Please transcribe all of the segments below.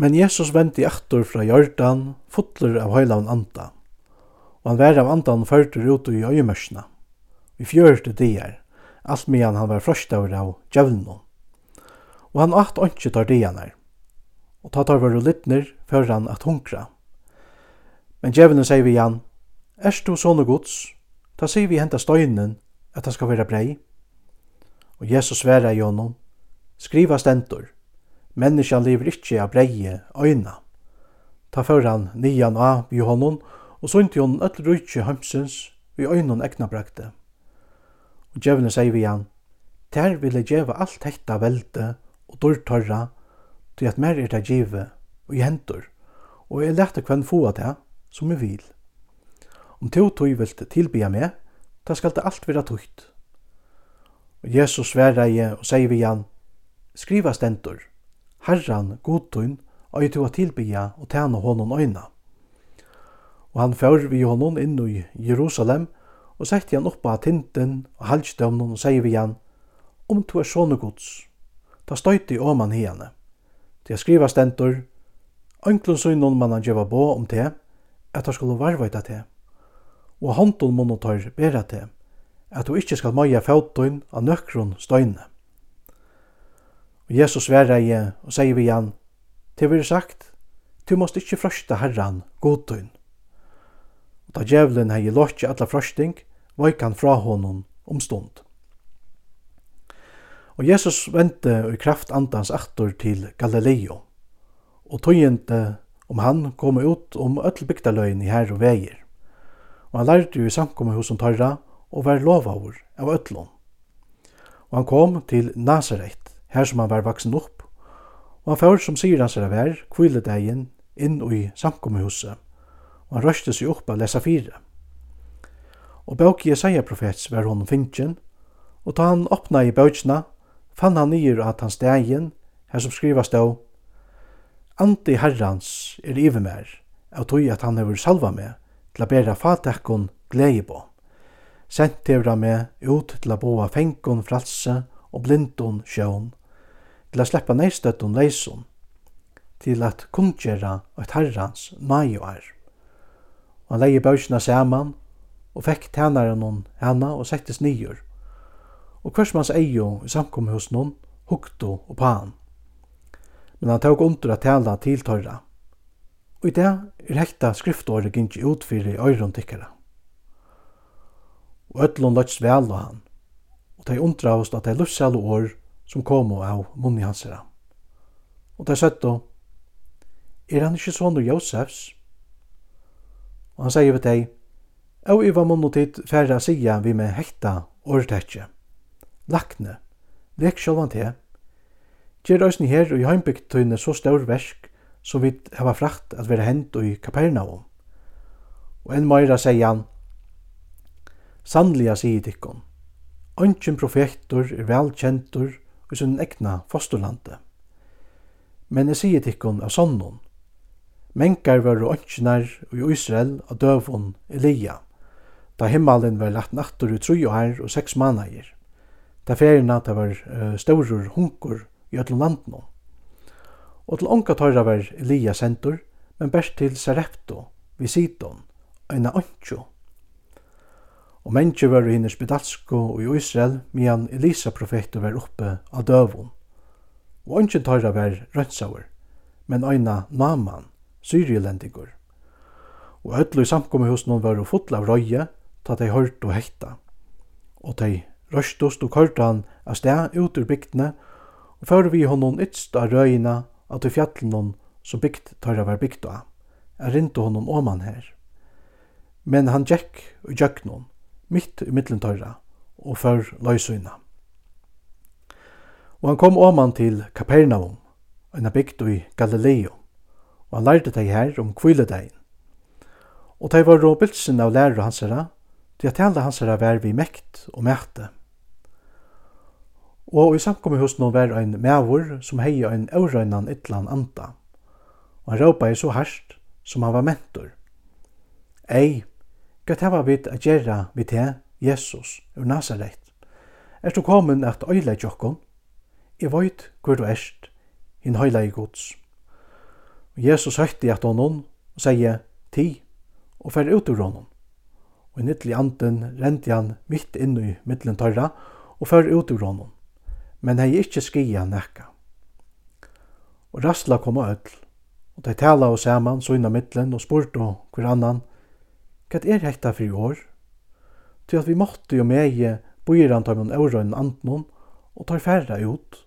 Men Jesus vendi aftur fra Jordan, fotler av heilavn anda. Og han vær av andan førtur ut i øyemørsna. Vi fjørte dier, alt medan han var frøstaur av djevnum. Og han åt åndsju tar dianar. Og ta tar varu littner, før han at hunkra. Men djevnen sier vi han, Erst du sånne gods, ta sier vi henta støynen, at han skal være brei. Og Jesus sværa i honom, skriva stentor, Menneskjan lever ikkje av breie øyna. Ta før han nian av vi honom, og sunnti hon öll rujtje hamsins vi øynon egna brakte. Og djevne sier vi han, Ter vil jeg djeva alt hekta velde og dårtorra, til at mer er det djeve og i hendur, og jeg lette kvann få av det som jeg vil. Om to tog vil tilbya meg, da skal det alt være tukt. Og Jesus sverre og sier vi han, skriva stendur, Herran, godtun, øy til å tilbya og tjene honom øyna. Og han fjør vi honom inn i Jerusalem, og sette han oppa tinten og halsdømnen og sier vi han, om to er sånne gods, da støyte i åman hiane. Det er skriva stentor, Ønklun søgnon man han djeva bo om te, at han skulle varvaita te, og hånden munn og tar bera te, at du ikkje skal maja fautun av nøkron støyne. Og Jesus sverre i og sier vi igjen, til vi er sagt, du måst ikkje frøsta herran, godtun. Og da djevelen hei lotje alla frøsting, vaik han fra honom om stund. Og Jesus vente i kraft andans aktor til Galileo, og tøyente om han kom ut om öll bygdaløyen i her og veier. Og han lærte jo i samkommet hos om tarra, og var lovavur av öllom. Og han kom til Nazaret, her som han var vaksen opp, og han fær som sier hans er vær, kviledegjen, inn og i samkommehuset, og han røste seg opp av lesa fire. Og bøk Jesaja profets var hon finchen, og ta han åpna i bøkjena, fann han nyer at hans degen, her som skrivas då, Andi herrans er iver mer, av tog at han hever salva me, til a bera fatekkon glei på. Sent hever han meg ut til a boa fengon fralse og blindon sjøen, til a sleppa neistøttum leisun, til at kundgjera eit herrans nægjuar. Og han leie bøysina saman, og fekk tænaren hon hana og settes nyur. Og hversmans eio i samkommet hos noen, hukto og pan. Men han tåg under at tala til tørra. Og i det er hekta skriftåret gynnt i utfyrir i øyron tikkara. Og ötlun løtst vel og han. Og de undra hos at de lussal år som kom av munni hansera. Og det søtt då, er han ikkje sånn Josefs? Og han sier vi deg, «Au var munno tid færre a sia vi med hekta åretekje. Lakne, vek sjålvan te, gjer òsni her og i heimbygtøyne så staur versk som vi hava frakt at vera hent og i Kapernaum. Og enn meira sier han, «Sannliga sier dikkon, Ongen profetor er velkjentur i sin egna fosterlande. Men jeg sier tikkun av sonnun. Menkar var åndsnar i Israel av døvun Elia, da himmelen var lagt nattur i tru og her og seks manager. Da ferina det var uh, staurur hunkur i ötlun landnum. Og til onka tørra var Elia sentur, men best til Sarepto, Visiton, Sidon, eina åndsjo og menneske var hinner spedalsko og i Israel, medan Elisa profetur var oppe av døvun. Og ønsken tøyra var rønnsauer, men øyna naman, syrielendigur. Og ødlu i samkomme hos noen var fotla av røye, ta de hørt og hekta. Og de røstost og kørte han av sted ut ur bygdene, og før vi honom ytst av røyina av til fjallen som bygd tøyra var bygd av. Jeg rinte honom åman her. Men han gikk og gikk noen, mitt i middelen tørra og før løysøyna. Og han kom åman til Kapernaum, en bygd i Galileo, og han lærte deg her om kviledegin. Og de var råbilsen av lærere hans herra, til at hele hans herra var vi mekt og mæte. Og i samkommet hos noen var en mævor som hei en aurøynan ytlan anda. Og han råpa i så harst som han var mentor. Ei, Hva hava vit at gjera við te, Jesus, ur Nazaret? Er du komin at øyla jokkon? Jeg veit hvor du erst, hinn høyla i gods. Og Jesus høytti at honom og sier ti og fer ut ur honom. Og i nyttelig anden renti han mitt inn i middelen tørra og fer ut ur honom. Men hei ikkje skia nekka. Og rastla koma öll, og de tala og saman så innan mittlen og spurte hver annan, Hva er hetta fyrir år? Til at vi måtte jo mege bøyran tar mun eurøynen antnon og tar færre ut.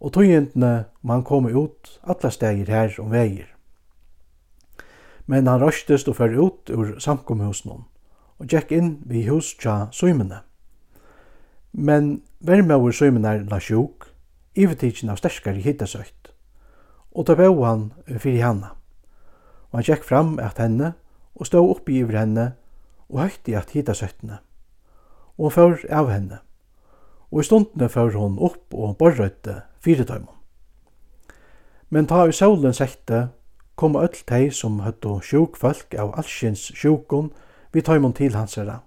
Og tøyendene man kom ut alla steger her om veier. Men han røstest og fyrir ut ur samkomhusen og gikk inn vi hus tja søymene. Men verme over søymene er la sjuk, ivetidsen av sterskare hittesøyt, og ta bau han fyrir henne. Og han gikk fram at henne og stod oppi yfir henne og høytti at hita søttene. Og hun fór av henne. Og i stundene fór hun opp og borrøyte fire døymon. Men ta i solen sette, kom öll tei som høttu sjuk folk av allsins sjukon vi tøymon til hans herra.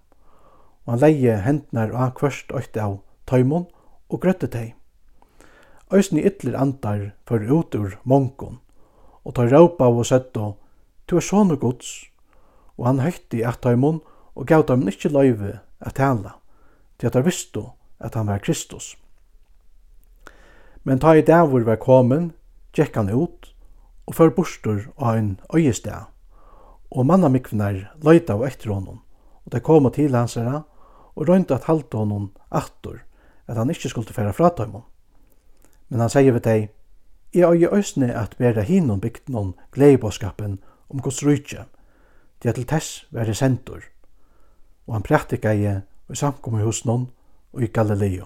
Og han leie hendnar av kvørst øyte av tøymon og grøtte tei. Øysni ytler andar for ut ur mongon, og tar råpa av og søttu, tu er sånne gods, og han høytti at taimun og gav dem ikkje løyve at tala, til at han visste at han var Kristus. Men ta i davur var komin, gikk han ut, og før bostur av en øyesteg, og mannamikvnar løyta av etter honom, og de kom til hans herra, og røynda at halte honom attor, at han ikkje skulle færa fra taimun. Men han sier ved deg, Jeg øye øysne at bæra hinon bygd noen gleibåskapen om gos Det er til tess var det sentur, og han praktikaði i samkommu hos og i Galileo.